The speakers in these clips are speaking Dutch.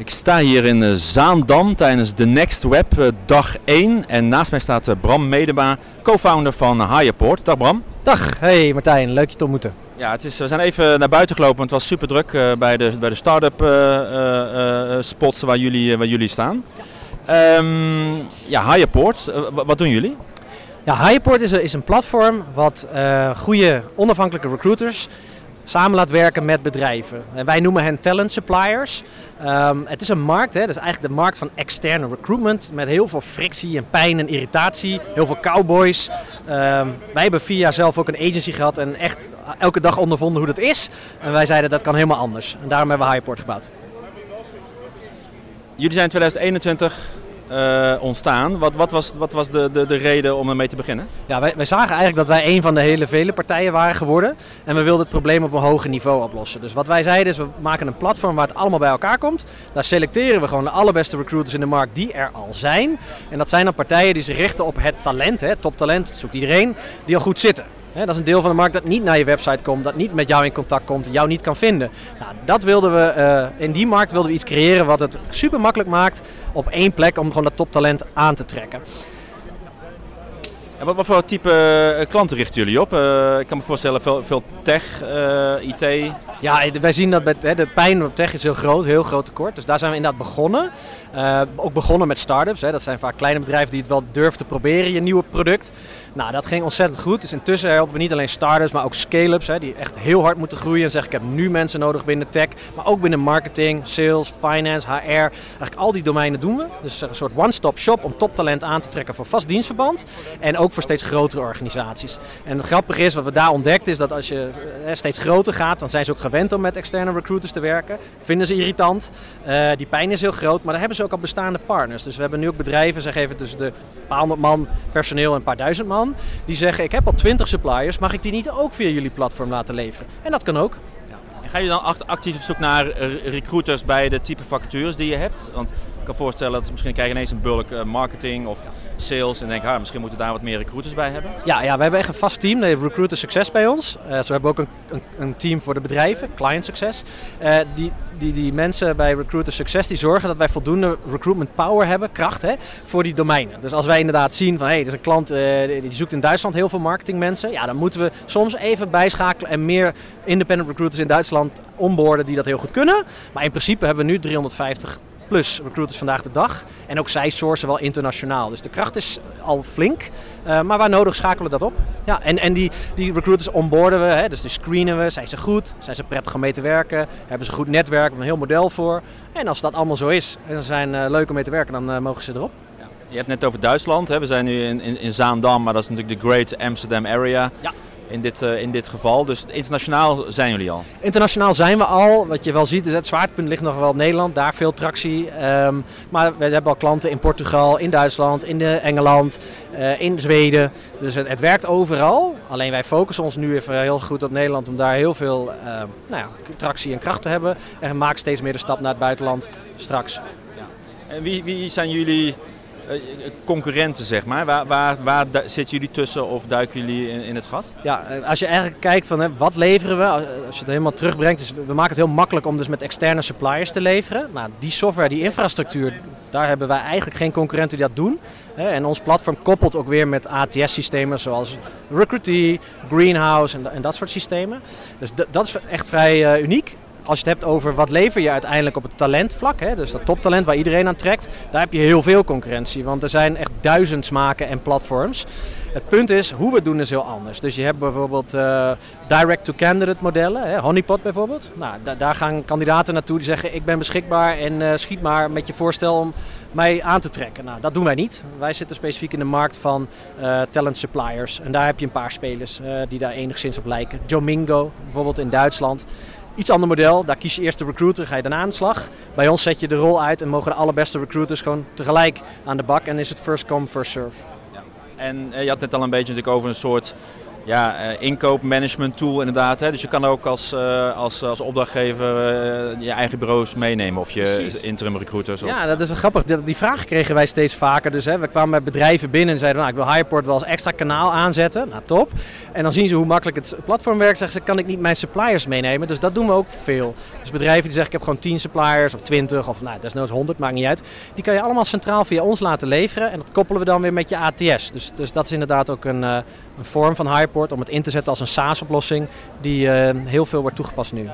Ik sta hier in eh, Zaandam tijdens de Next Web eh, dag 1 en naast mij staat eh, Bram Medema, co-founder van Highport. Dag Bram. Dag, hey Martijn, leuk je te ontmoeten. Ja, het is, we zijn even naar buiten gelopen, want het was super druk uh, bij de, bij de start-up uh, uh, spots waar jullie, waar jullie staan. Um, ja, Highport, wat doen jullie? Ja, Highport is, is een platform wat goede onafhankelijke recruiters samen laat werken met bedrijven. En wij noemen hen talent suppliers. Um, het is een markt, hè, dus eigenlijk de markt van externe recruitment met heel veel frictie en pijn en irritatie. Heel veel cowboys. Um, wij hebben vier jaar zelf ook een agency gehad en echt elke dag ondervonden hoe dat is. En wij zeiden dat kan helemaal anders. En daarom hebben we Highport gebouwd. Jullie zijn in 2021 uh, ontstaan. Wat, wat, was, wat was de, de, de reden om ermee te beginnen? Ja, wij, wij zagen eigenlijk dat wij een van de hele vele partijen waren geworden. En we wilden het probleem op een hoger niveau oplossen. Dus wat wij zeiden is, we maken een platform waar het allemaal bij elkaar komt. Daar selecteren we gewoon de allerbeste recruiters in de markt die er al zijn. En dat zijn dan partijen die zich richten op het talent, hè, toptalent, zoekt iedereen, die al goed zitten dat is een deel van de markt dat niet naar je website komt, dat niet met jou in contact komt, jou niet kan vinden. Nou, dat wilden we, uh, in die markt wilden we iets creëren wat het super makkelijk maakt op één plek om gewoon dat toptalent aan te trekken. En wat, voor type uh, klanten richten jullie op? Uh, ik kan me voorstellen veel, veel tech, IT. Ja, wij zien dat hè, de pijn op tech is heel groot, heel groot tekort. Dus daar zijn we inderdaad begonnen. Ook begonnen met start-ups. Hè. Dat zijn vaak kleine bedrijven die het wel durven te proberen, je nieuwe product. Nou, dat ging ontzettend goed. Dus intussen helpen we niet alleen start-ups, maar ook scale-ups. Die echt heel hard moeten groeien en zeggen ik heb nu mensen nodig binnen tech. Maar ook binnen marketing, sales, finance, HR. Eigenlijk al die domeinen doen we. Dus een soort one-stop shop om toptalent aan te trekken voor vast dienstverband. En ook voor steeds grotere organisaties. En het grappige is, wat we daar ontdekt is dat als je steeds groter gaat, dan zijn ze ook gewend om met externe recruiters te werken. Vinden ze irritant. Uh, die pijn is heel groot, maar daar hebben ze ook al bestaande partners. Dus we hebben nu ook bedrijven, zeg even tussen de paar honderd man personeel en een paar duizend man. Die zeggen, ik heb al twintig suppliers, mag ik die niet ook via jullie platform laten leveren? En dat kan ook. En ga je dan actief op zoek naar recruiters bij de type vacatures die je hebt? Want kan voorstellen dat misschien krijg je ineens een bulk uh, marketing of sales en denk ah, misschien moeten we daar wat meer recruiters bij hebben. Ja, ja we hebben echt een vast team, de Recruiter Success bij ons. Uh, zo hebben we ook een, een, een, team voor de bedrijven, Client Success. Uh, die, die, die mensen bij Recruiter Success die zorgen dat wij voldoende recruitment power hebben, kracht hè, voor die domeinen. Dus als wij inderdaad zien van hé, hey, er is een klant die zoekt in Duitsland heel veel marketingmensen. Ja, dan moeten we soms even bijschakelen en meer independent recruiters in Duitsland onboorden die dat heel goed kunnen. Maar in principe hebben we nu 350 plus recruiters vandaag de dag. En ook zij sourcen wel internationaal. Dus de kracht is al flink. Uh, maar waar nodig schakelen we dat op. Ja, en en die, die recruiters onboarden we. Hè, dus die screenen we. Zijn ze goed? Zijn ze prettig om mee te werken? Hebben ze een goed netwerk? Een heel model voor. En als dat allemaal zo is en ze zijn uh, leuk om mee te werken, dan uh, mogen ze erop. Ja. Je hebt net over Duitsland. Hè? We zijn nu in, in, in Zaandam, maar dat is natuurlijk de Great Amsterdam Area. Ja in dit, uh, in dit geval. Dus internationaal zijn jullie al? Internationaal zijn we al. Wat je wel ziet is het zwaartepunt ligt nog wel op Nederland. Daar veel tractie. Um, maar we hebben al klanten in Portugal, in Duitsland, in de Engeland, uh, in Zweden. Dus het, het, werkt overal. Alleen wij focussen ons nu even heel goed op Nederland om daar heel veel uh, nou ja, tractie en kracht te hebben. En maken steeds meer de stap naar het buitenland straks. Ja. En wie, wie zijn jullie eh, concurrenten, zeg maar? Waar, waar, waar zitten jullie tussen of duiken jullie in, in het gat? Ja, eh, als je eigenlijk kijkt van hè, wat leveren we, als je het helemaal terugbrengt, dus we maken het heel makkelijk om dus met externe suppliers te leveren. Nou, die software, die infrastructuur, daar hebben wij eigenlijk geen concurrenten die dat doen. En ons platform koppelt ook weer met ATS-systemen zoals Recruitee, Greenhouse en, dat soort systemen. Dus dat is echt vrij uniek als je het hebt over wat lever je uiteindelijk op het talentvlak, hè, dus dat toptalent waar iedereen aan trekt, daar heb je heel veel concurrentie. Want er zijn echt duizend smaken en platforms. Het punt is, hoe we het doen is heel anders. Dus je hebt bijvoorbeeld uh, direct-to-candidate modellen, hè, Honeypot bijvoorbeeld. Nou, daar gaan kandidaten naartoe die zeggen ik ben beschikbaar en uh, schiet maar met je voorstel om mij aan te trekken. Nou, dat doen wij niet. Wij zitten specifiek in de markt van uh, talent suppliers. En daar heb je een paar spelers die daar enigszins op lijken. Jomingo bijvoorbeeld in Duitsland iets ander model. Daar kies je eerst de recruiter, ga je daarna aan de slag. Bij ons zet je de rol uit en mogen de allerbeste recruiters gewoon tegelijk aan de bak. En is het first come, first serve. Ja. En eh, je had net al een beetje natuurlijk over een soort ja, uh, inkoopmanagement tool inderdaad. Hè? Dus je kan ook als, uh, als, als opdrachtgever uh, je eigen bureaus meenemen of je Precies. interim recruiters. Of... Ja, dat is wel grappig. Die, vraag kregen wij steeds vaker. Dus hè, we kwamen met bedrijven binnen en zeiden, nou, ik wil Highport wel als extra kanaal aanzetten. Nou, top. En dan zien ze hoe makkelijk het platform werkt. Zeggen ze, kan ik niet mijn suppliers meenemen? Dus dat doen we ook veel. Dus bedrijven die zeggen, ik heb gewoon 10 suppliers of 20 of nou, desnoods 100, maakt niet uit. Die kan je allemaal centraal via ons laten leveren. En dat koppelen we dan weer met je ATS. Dus, dus dat is inderdaad ook een, een vorm van Om het in te zetten als een SaaS-oplossing die uh, heel veel wordt toegepast nu.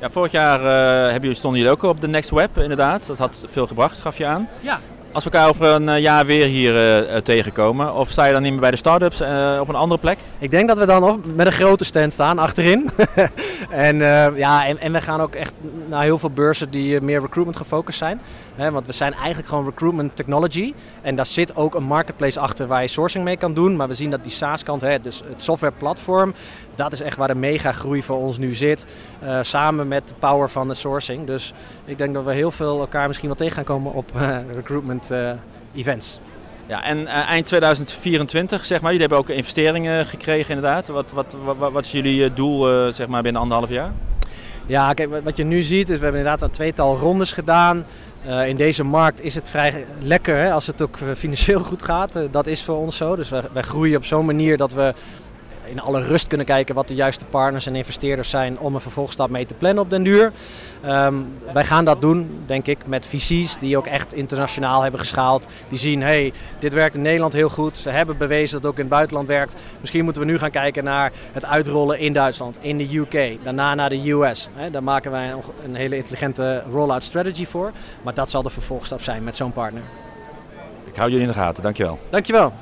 Ja, vorig jaar uh, hebben jullie, stonden jullie ook op de Next Web inderdaad. Dat had veel gebracht, gaf je aan. Ja. Als we elkaar over een eh, jaar weer hier uh, tegenkomen, of sta je dan niet meer bij de start-ups op een andere plek? Ik denk dat we dan nog met een grote stand staan achterin. en, ja, en, en we gaan ook echt naar heel veel beurzen die meer recruitment gefocust zijn. Hè, want we zijn eigenlijk gewoon recruitment technology. En daar zit ook een marketplace achter waar je sourcing mee kan doen. Maar we zien dat die SaaS-kant, dus het softwareplatform, dat is echt waar de mega groei voor ons nu zit. Samen met de power van de sourcing. Dus ik denk dat we heel veel elkaar misschien wel tegen gaan komen op recruitment uh, events. Ja, en eind 2024, zeg maar, jullie hebben ook investeringen gekregen inderdaad. Wat, wat, wat, wat is jullie doel zeg maar, binnen anderhalf jaar? Ja, kijk, wat je nu ziet is, we hebben inderdaad een tweetal rondes gedaan. Uh, in deze markt is het vrij lekker hè, als het ook financieel goed gaat. Uh, dat is voor ons zo. Dus wij, wij groeien op zo'n manier dat we in alle rust kunnen kijken wat de juiste partners en investeerders zijn om een vervolgstap mee te plannen op den duur. Um, wij gaan dat doen, denk ik, met VC's die ook echt internationaal hebben geschaald. Die zien, hey, dit werkt in Nederland heel goed. Ze hebben bewezen dat het ook in het buitenland werkt. Misschien moeten we nu gaan kijken naar het uitrollen in Duitsland, in de UK, daarna naar de US. Daar maken wij een hele intelligente rollout strategy voor. Maar dat zal de vervolgstap zijn met zo'n partner. Ik hou jullie in de gaten, dankjewel. Dankjewel.